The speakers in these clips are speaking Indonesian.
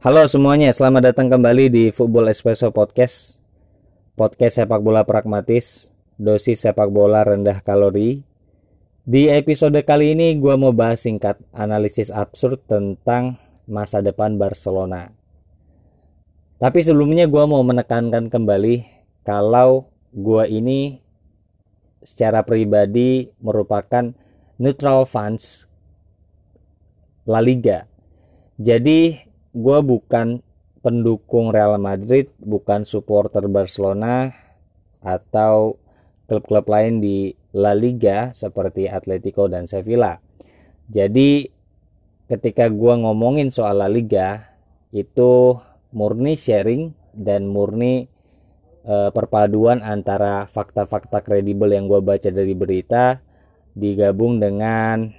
Halo semuanya, selamat datang kembali di Football Espresso Podcast. Podcast sepak bola pragmatis, dosis sepak bola rendah kalori. Di episode kali ini gue mau bahas singkat analisis absurd tentang masa depan Barcelona. Tapi sebelumnya gue mau menekankan kembali kalau gue ini secara pribadi merupakan neutral fans La Liga. Jadi gue bukan pendukung Real Madrid, bukan supporter Barcelona atau klub-klub lain di La Liga seperti Atletico dan Sevilla. Jadi ketika gue ngomongin soal La Liga itu murni sharing dan murni e, perpaduan antara fakta-fakta kredibel yang gue baca dari berita digabung dengan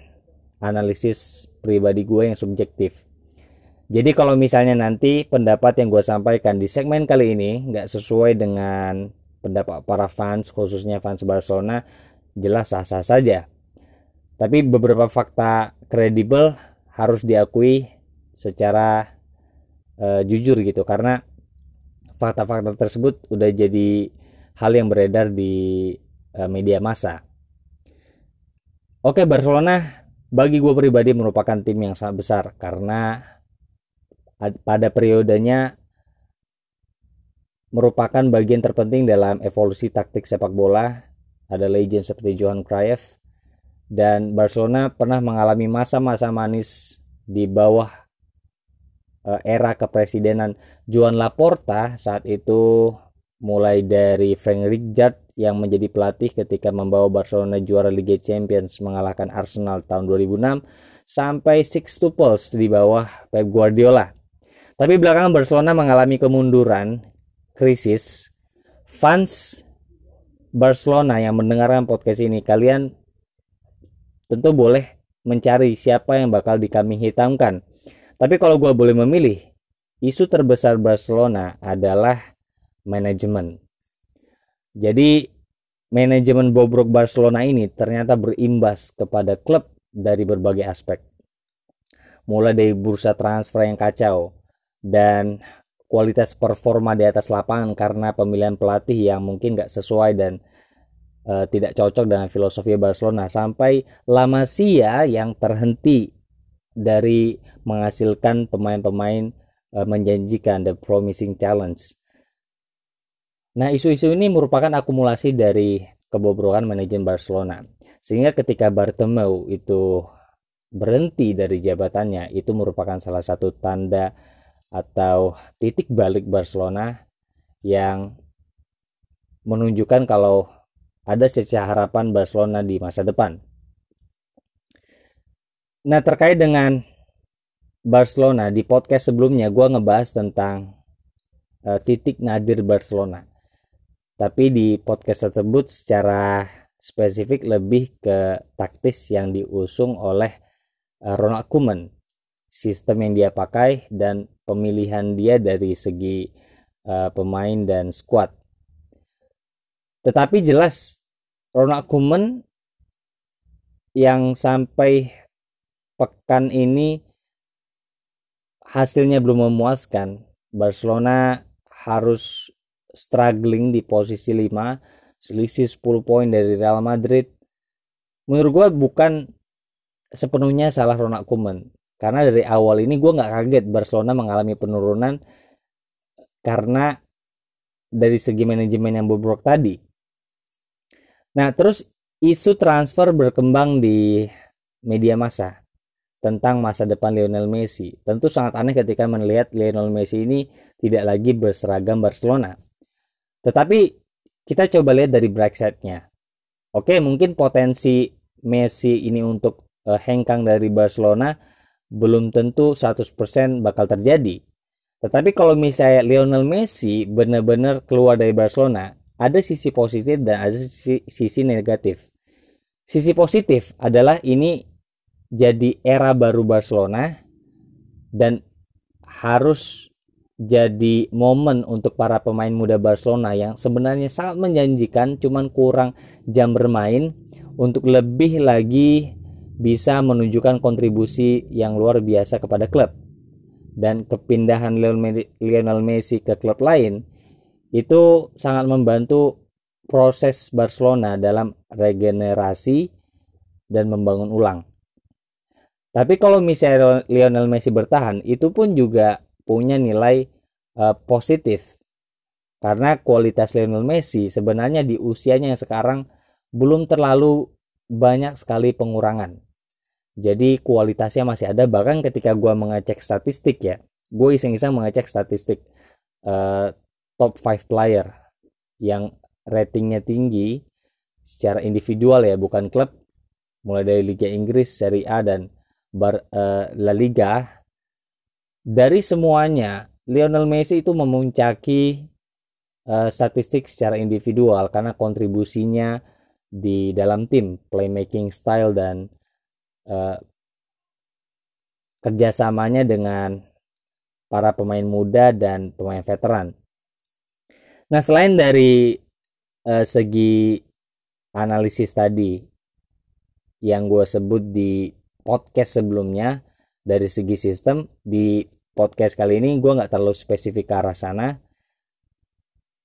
analisis pribadi gue yang subjektif. Jadi kalau misalnya nanti pendapat yang gue sampaikan di segmen kali ini nggak sesuai dengan pendapat para fans, khususnya fans Barcelona, jelas sah-sah saja. Tapi beberapa fakta kredibel harus diakui secara uh, jujur gitu, karena fakta-fakta tersebut udah jadi hal yang beredar di uh, media massa. Oke, Barcelona bagi gue pribadi merupakan tim yang sangat besar karena pada periodenya merupakan bagian terpenting dalam evolusi taktik sepak bola. Ada legend seperti Johan Cruyff dan Barcelona pernah mengalami masa-masa manis di bawah uh, era kepresidenan Joan Laporta saat itu mulai dari Frank Rijkaard yang menjadi pelatih ketika membawa Barcelona juara Liga Champions mengalahkan Arsenal tahun 2006 sampai sixtuples di bawah Pep Guardiola tapi belakangan Barcelona mengalami kemunduran, krisis. Fans Barcelona yang mendengarkan podcast ini, kalian tentu boleh mencari siapa yang bakal dikambing hitamkan. Tapi kalau gue boleh memilih, isu terbesar Barcelona adalah manajemen. Jadi manajemen bobrok Barcelona ini ternyata berimbas kepada klub dari berbagai aspek. Mulai dari bursa transfer yang kacau, dan kualitas performa di atas lapangan karena pemilihan pelatih yang mungkin gak sesuai dan uh, tidak cocok dengan filosofi Barcelona sampai La Masia yang terhenti dari menghasilkan pemain-pemain uh, menjanjikan the promising challenge. Nah, isu-isu ini merupakan akumulasi dari kebobrokan manajemen Barcelona. Sehingga ketika Bartomeu itu berhenti dari jabatannya, itu merupakan salah satu tanda atau titik balik Barcelona yang menunjukkan kalau ada cecah harapan Barcelona di masa depan. Nah terkait dengan Barcelona di podcast sebelumnya gue ngebahas tentang uh, titik nadir Barcelona. Tapi di podcast tersebut secara spesifik lebih ke taktis yang diusung oleh uh, Ronald Koeman sistem yang dia pakai dan pemilihan dia dari segi uh, pemain dan squad. Tetapi jelas Ronald Koeman yang sampai pekan ini hasilnya belum memuaskan. Barcelona harus struggling di posisi 5, selisih 10 poin dari Real Madrid. Menurut gue bukan sepenuhnya salah Ronald Koeman karena dari awal ini gue nggak kaget Barcelona mengalami penurunan karena dari segi manajemen yang bobrok tadi. Nah, terus isu transfer berkembang di media massa tentang masa depan Lionel Messi. Tentu sangat aneh ketika melihat Lionel Messi ini tidak lagi berseragam Barcelona. Tetapi kita coba lihat dari side-nya. Oke, mungkin potensi Messi ini untuk uh, hengkang dari Barcelona belum tentu 100% bakal terjadi. Tetapi kalau misalnya Lionel Messi benar-benar keluar dari Barcelona, ada sisi positif dan ada sisi, sisi negatif. Sisi positif adalah ini jadi era baru Barcelona dan harus jadi momen untuk para pemain muda Barcelona yang sebenarnya sangat menjanjikan cuman kurang jam bermain untuk lebih lagi bisa menunjukkan kontribusi yang luar biasa kepada klub. dan kepindahan Lionel Messi ke klub lain itu sangat membantu proses Barcelona dalam regenerasi dan membangun ulang. Tapi kalau misalnya Lionel Messi bertahan, itu pun juga punya nilai uh, positif. Karena kualitas Lionel Messi sebenarnya di usianya yang sekarang belum terlalu banyak sekali pengurangan. Jadi kualitasnya masih ada bahkan ketika gue mengecek statistik ya, gue iseng-iseng mengecek statistik uh, top 5 player yang ratingnya tinggi secara individual ya bukan klub mulai dari Liga Inggris, Serie A dan Bar, uh, La Liga. Dari semuanya Lionel Messi itu memuncaki uh, statistik secara individual karena kontribusinya di dalam tim, playmaking style dan uh, kerjasamanya dengan para pemain muda dan pemain veteran. Nah, selain dari uh, segi analisis tadi yang gue sebut di podcast sebelumnya dari segi sistem di podcast kali ini gue nggak terlalu spesifik ke arah sana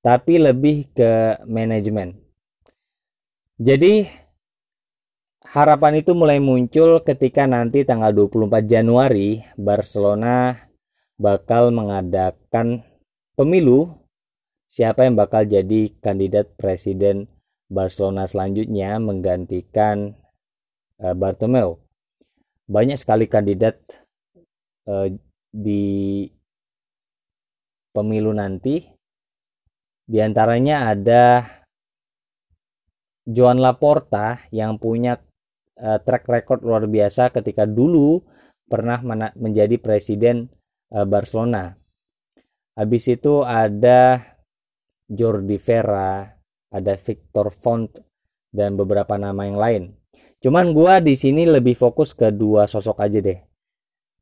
tapi lebih ke manajemen jadi harapan itu mulai muncul ketika nanti tanggal 24 Januari Barcelona bakal mengadakan pemilu siapa yang bakal jadi kandidat presiden Barcelona selanjutnya menggantikan uh, Bartomeu. Banyak sekali kandidat uh, di pemilu nanti. Di antaranya ada Joan Laporta yang punya uh, track record luar biasa ketika dulu pernah menjadi presiden uh, Barcelona. Habis itu ada Jordi Vera, ada Victor Font dan beberapa nama yang lain. Cuman gua di sini lebih fokus ke dua sosok aja deh.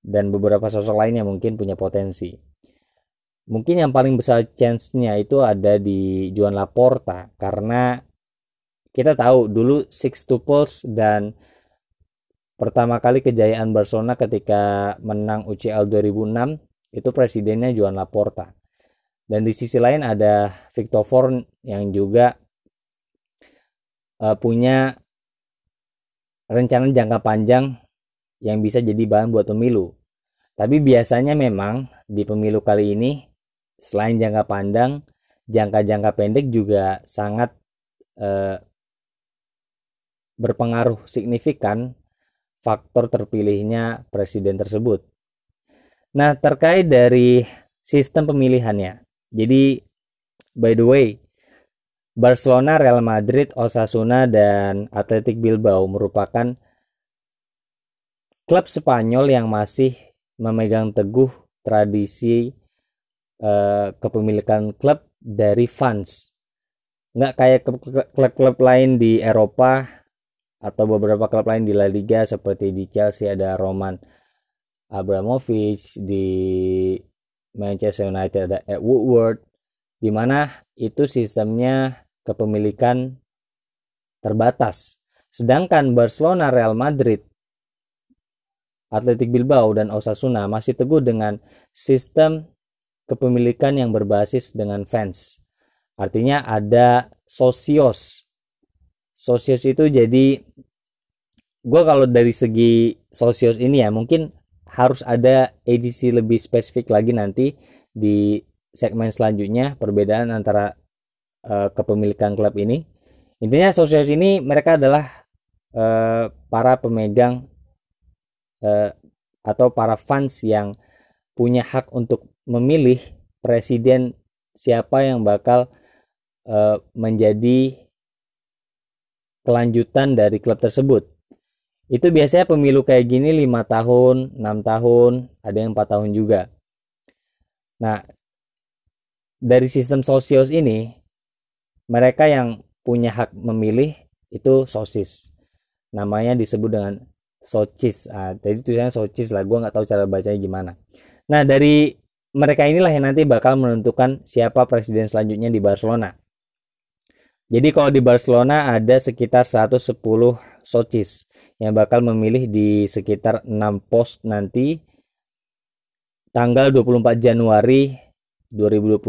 Dan beberapa sosok lainnya mungkin punya potensi. Mungkin yang paling besar chance-nya itu ada di Joan Laporta karena kita tahu dulu Six Tuples dan pertama kali kejayaan Barcelona ketika menang UCL 2006 itu presidennya Joan Laporta. Dan di sisi lain ada Victor Forn yang juga uh, punya rencana jangka panjang yang bisa jadi bahan buat pemilu. Tapi biasanya memang di pemilu kali ini selain jangka pandang, jangka-jangka pendek juga sangat uh, berpengaruh signifikan faktor terpilihnya presiden tersebut. Nah, terkait dari sistem pemilihannya. Jadi, by the way, Barcelona, Real Madrid, Osasuna, dan Athletic Bilbao merupakan klub Spanyol yang masih memegang teguh tradisi eh, kepemilikan klub dari fans. Nggak kayak klub-klub lain di Eropa atau beberapa klub lain di La Liga seperti di Chelsea ada Roman Abramovich di Manchester United ada Ed Woodward di mana itu sistemnya kepemilikan terbatas sedangkan Barcelona Real Madrid Athletic Bilbao dan Osasuna masih teguh dengan sistem kepemilikan yang berbasis dengan fans. Artinya ada socios sosios itu jadi gue kalau dari segi sosios ini ya mungkin harus ada edisi lebih spesifik lagi nanti di segmen selanjutnya perbedaan antara uh, kepemilikan klub ini. Intinya sosios ini mereka adalah uh, para pemegang uh, atau para fans yang punya hak untuk memilih presiden siapa yang bakal uh, menjadi kelanjutan dari klub tersebut. Itu biasanya pemilu kayak gini 5 tahun, 6 tahun, ada yang 4 tahun juga. Nah, dari sistem sosios ini, mereka yang punya hak memilih itu sosis. Namanya disebut dengan socis. Ah, jadi tulisannya socis lah, gue nggak tahu cara bacanya gimana. Nah, dari mereka inilah yang nanti bakal menentukan siapa presiden selanjutnya di Barcelona. Jadi kalau di Barcelona ada sekitar 110 socis yang bakal memilih di sekitar 6 pos nanti tanggal 24 Januari 2021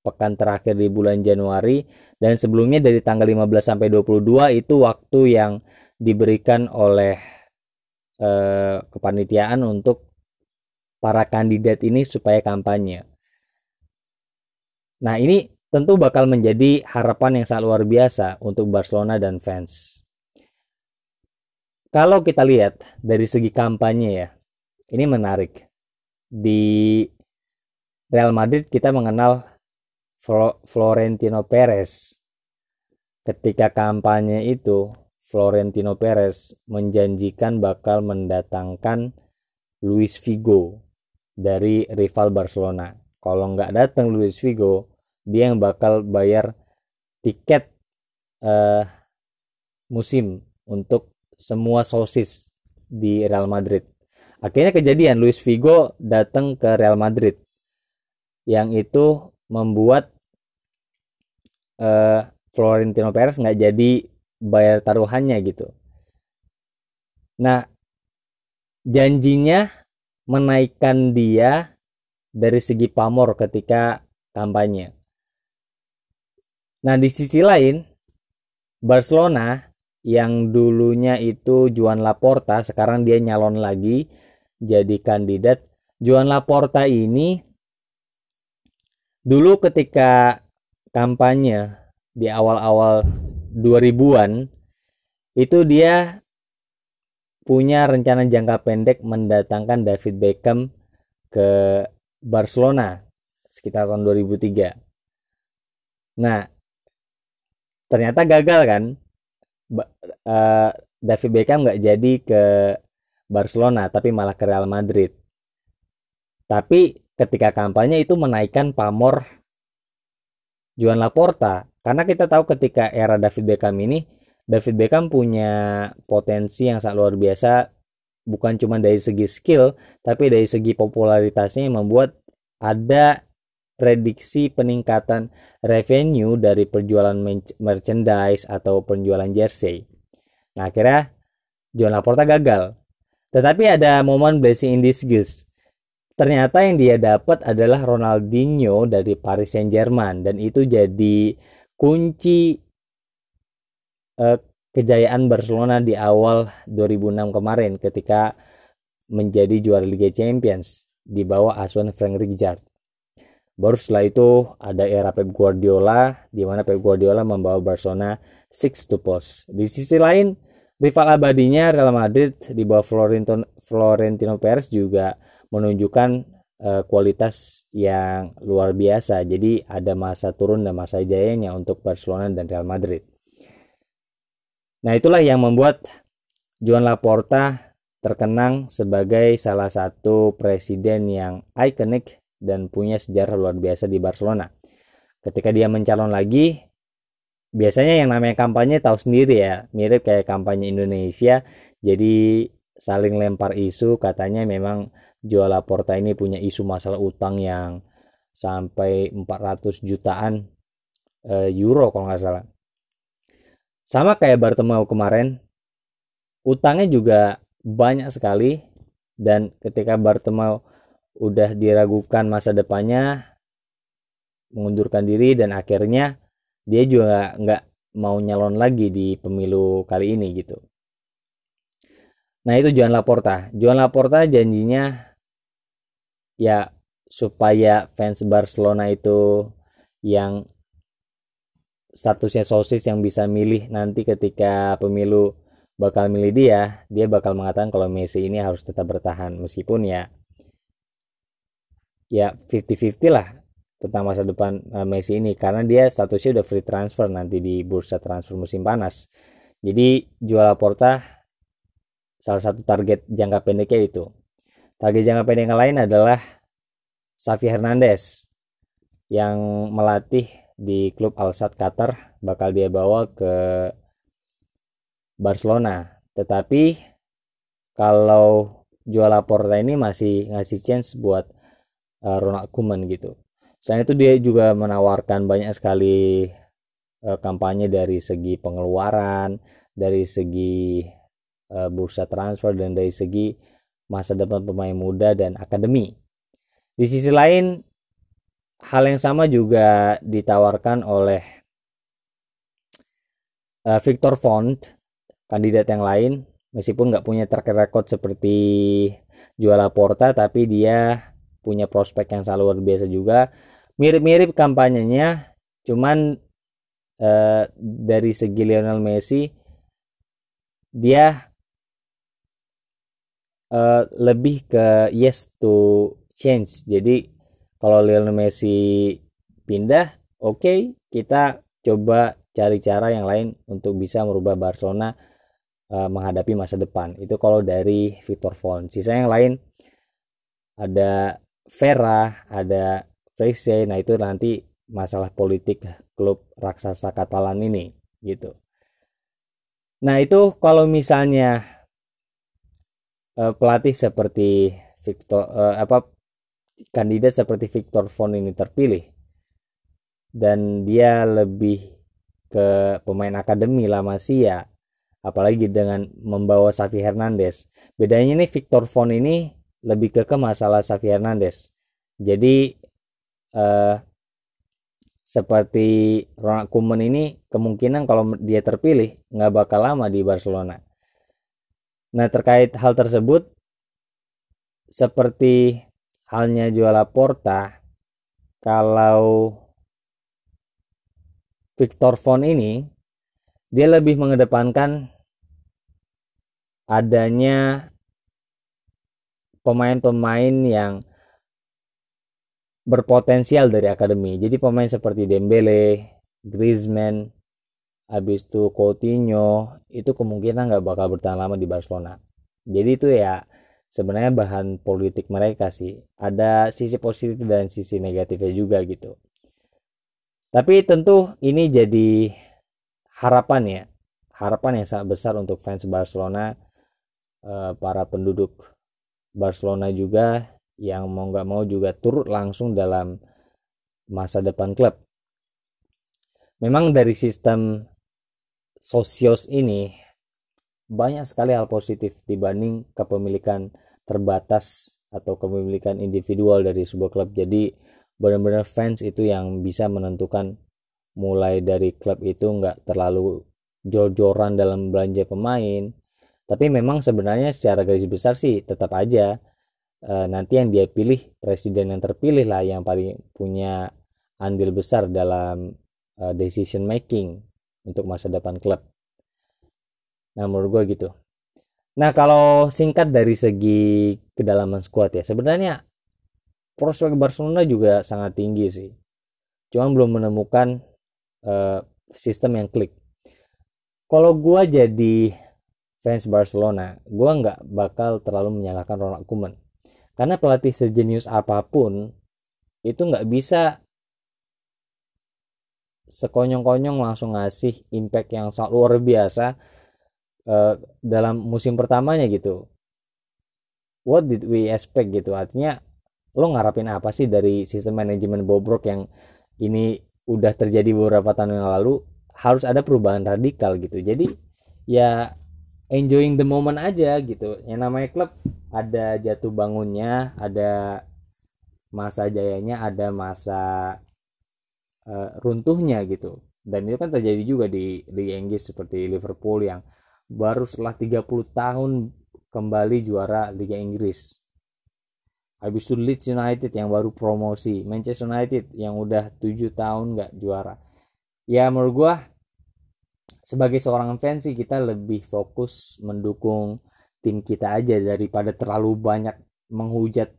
pekan terakhir di bulan Januari dan sebelumnya dari tanggal 15 sampai 22 itu waktu yang diberikan oleh eh, kepanitiaan untuk para kandidat ini supaya kampanye. Nah, ini tentu bakal menjadi harapan yang sangat luar biasa untuk Barcelona dan fans. Kalau kita lihat dari segi kampanye ya, ini menarik. Di Real Madrid kita mengenal Florentino Perez. Ketika kampanye itu, Florentino Perez menjanjikan bakal mendatangkan Luis Figo dari rival Barcelona. Kalau nggak datang Luis Figo, dia yang bakal bayar tiket uh, musim untuk semua sosis di Real Madrid. Akhirnya kejadian Luis Figo datang ke Real Madrid yang itu membuat uh, Florentino Perez nggak jadi bayar taruhannya gitu. Nah, janjinya menaikkan dia dari segi pamor ketika kampanye. Nah, di sisi lain, Barcelona yang dulunya itu Juan Laporta, sekarang dia nyalon lagi jadi kandidat. Juan Laporta ini dulu ketika kampanye di awal-awal 2000-an itu dia punya rencana jangka pendek mendatangkan David Beckham ke Barcelona sekitar tahun 2003. Nah, ternyata gagal kan? Uh, David Beckham nggak jadi ke Barcelona tapi malah ke Real Madrid. Tapi ketika kampanye itu menaikkan pamor Juan Laporta. Karena kita tahu ketika era David Beckham ini David Beckham punya potensi yang sangat luar biasa bukan cuma dari segi skill tapi dari segi popularitasnya yang membuat ada prediksi peningkatan revenue dari penjualan merchandise atau penjualan jersey. Nah, akhirnya John Laporta gagal. Tetapi ada momen blessing in disguise. Ternyata yang dia dapat adalah Ronaldinho dari Paris Saint-Germain dan itu jadi kunci eh, kejayaan Barcelona di awal 2006 kemarin ketika menjadi juara Liga Champions di bawah asuhan Frank Rijkaard. Baru setelah itu ada era Pep Guardiola di mana Pep Guardiola membawa Barcelona six to post. Di sisi lain, rival abadinya Real Madrid di bawah Florentino, Florentino Perez juga menunjukkan uh, kualitas yang luar biasa. Jadi ada masa turun dan masa jayanya untuk Barcelona dan Real Madrid. Nah, itulah yang membuat Joan Laporta terkenang sebagai salah satu presiden yang ikonik dan punya sejarah luar biasa di Barcelona. Ketika dia mencalon lagi, biasanya yang namanya kampanye tahu sendiri ya, mirip kayak kampanye Indonesia. Jadi saling lempar isu katanya memang Joao Laporta ini punya isu masalah utang yang sampai 400 jutaan e, euro kalau nggak salah. Sama kayak Bartomeu kemarin, utangnya juga banyak sekali dan ketika Bartomeu udah diragukan masa depannya mengundurkan diri dan akhirnya dia juga nggak mau nyalon lagi di pemilu kali ini gitu. Nah itu Joan Laporta. Joan Laporta janjinya ya supaya fans Barcelona itu yang statusnya sosis yang bisa milih nanti ketika pemilu bakal milih dia, dia bakal mengatakan kalau Messi ini harus tetap bertahan meskipun ya ya 50-50 lah tentang masa depan uh, Messi ini karena dia statusnya udah free transfer nanti di bursa transfer musim panas. Jadi jual Laporta salah satu target jangka pendeknya itu. Target jangka pendek yang lain adalah Xavi Hernandez yang melatih di klub Al Sadd Qatar bakal dia bawa ke Barcelona. Tetapi kalau jual Laporta ini masih ngasih chance buat uh, Ronald Koeman gitu. Selain itu dia juga menawarkan banyak sekali uh, kampanye dari segi pengeluaran, dari segi uh, bursa transfer dan dari segi masa depan pemain muda dan akademi. Di sisi lain, hal yang sama juga ditawarkan oleh uh, Victor Font, kandidat yang lain, meskipun nggak punya track record seperti Juala Porta, tapi dia punya prospek yang selalu luar biasa juga. Mirip-mirip kampanyenya, cuman uh, dari segi Lionel Messi, dia uh, lebih ke yes to change. Jadi kalau Lionel Messi pindah, oke, okay, kita coba cari cara yang lain untuk bisa merubah Barcelona uh, menghadapi masa depan. Itu kalau dari Victor Font. Sisa yang lain ada Vera, ada Freixe. Nah, itu nanti masalah politik klub raksasa Katalan ini gitu. Nah, itu kalau misalnya uh, pelatih seperti Victor uh, apa kandidat seperti Victor Font ini terpilih dan dia lebih ke pemain akademi La Masia apalagi dengan membawa Xavi Hernandez bedanya ini Victor Font ini lebih ke ke masalah Xavi Hernandez jadi uh, seperti Ronald Koeman ini kemungkinan kalau dia terpilih nggak bakal lama di Barcelona. Nah terkait hal tersebut seperti halnya juala Porta kalau Victor Font ini dia lebih mengedepankan adanya pemain-pemain yang berpotensial dari akademi. Jadi pemain seperti Dembele, Griezmann, habis itu Coutinho itu kemungkinan nggak bakal bertahan lama di Barcelona. Jadi itu ya sebenarnya bahan politik mereka sih. Ada sisi positif dan sisi negatifnya juga gitu. Tapi tentu ini jadi harapan ya, harapan yang sangat besar untuk fans Barcelona, eh, para penduduk Barcelona juga yang mau nggak mau juga turut langsung dalam masa depan klub. Memang dari sistem sosios ini banyak sekali hal positif dibanding kepemilikan terbatas atau kepemilikan individual dari sebuah klub. Jadi benar-benar fans itu yang bisa menentukan mulai dari klub itu nggak terlalu jor-joran dalam belanja pemain. Tapi memang sebenarnya secara garis besar sih tetap aja e, nanti yang dia pilih presiden yang terpilih lah yang paling punya andil besar dalam e, decision making untuk masa depan klub. Nah menurut gue gitu. Nah kalau singkat dari segi kedalaman skuad ya sebenarnya prospek Barcelona juga sangat tinggi sih. Cuma belum menemukan uh, sistem yang klik. Kalau gue jadi fans Barcelona, gue nggak bakal terlalu menyalahkan Ronald Koeman karena pelatih sejenius apa pun itu nggak bisa sekonyong-konyong langsung ngasih impact yang sangat luar biasa uh, dalam musim pertamanya gitu. What did we expect gitu? Artinya lo ngarapin apa sih dari sistem manajemen bobrok yang ini udah terjadi beberapa tahun yang lalu harus ada perubahan radikal gitu. Jadi ya enjoying the moment aja gitu. Yang namanya klub ada jatuh bangunnya ada masa jayanya ada masa uh, runtuhnya gitu. Dan itu kan terjadi juga di Liga Inggris seperti Liverpool yang baru setelah 30 tahun kembali juara Liga Inggris. Habis itu Leeds United yang baru promosi Manchester United yang udah 7 tahun nggak juara. Ya menurut gua sebagai seorang fans sih kita lebih fokus mendukung tim kita aja daripada terlalu banyak menghujat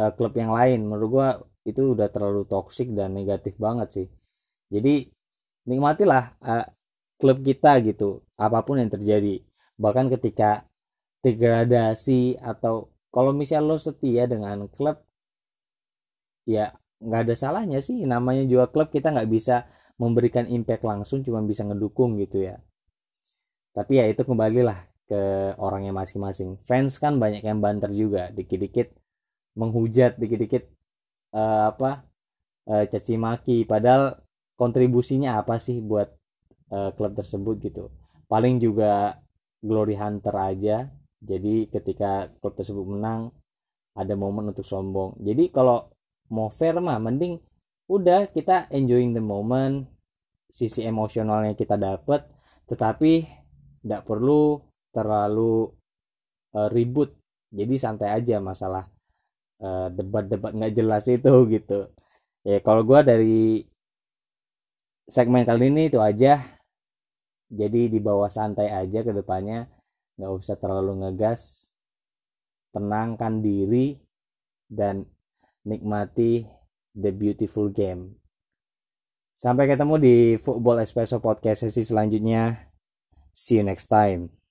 uh, klub yang lain. Menurut gua itu udah terlalu toksik dan negatif banget sih. Jadi nikmatilah uh, klub kita gitu apa pun yang terjadi. Bahkan ketika degradasi atau kalau misalnya lo setia dengan klub ya nggak ada salahnya sih namanya juga klub. Kita nggak bisa memberikan impact langsung cuma bisa ngedukung gitu ya. Tapi ya itu kembalilah ke orangnya masing-masing. Fans kan banyak yang banter juga dikit-dikit menghujat dikit-dikit uh, apa uh, caci maki. Padahal kontribusinya apa sih buat uh, klub tersebut gitu. Paling juga glory hunter aja. Jadi ketika klub tersebut menang ada momen untuk sombong. Jadi kalau mau fair mah mending udah kita enjoying the moment sisi emosionalnya kita dapet tetapi tidak perlu terlalu uh, ribut. Jadi santai aja masalah uh, debat-debat nggak jelas itu gitu. Ya kalau gue dari segmen kali ini itu aja. Jadi di bawah santai aja ke depannya. Nggak usah terlalu ngegas. Tenangkan diri dan nikmati the beautiful game sampai ketemu di Football Espresso Podcast sesi selanjutnya. See you next time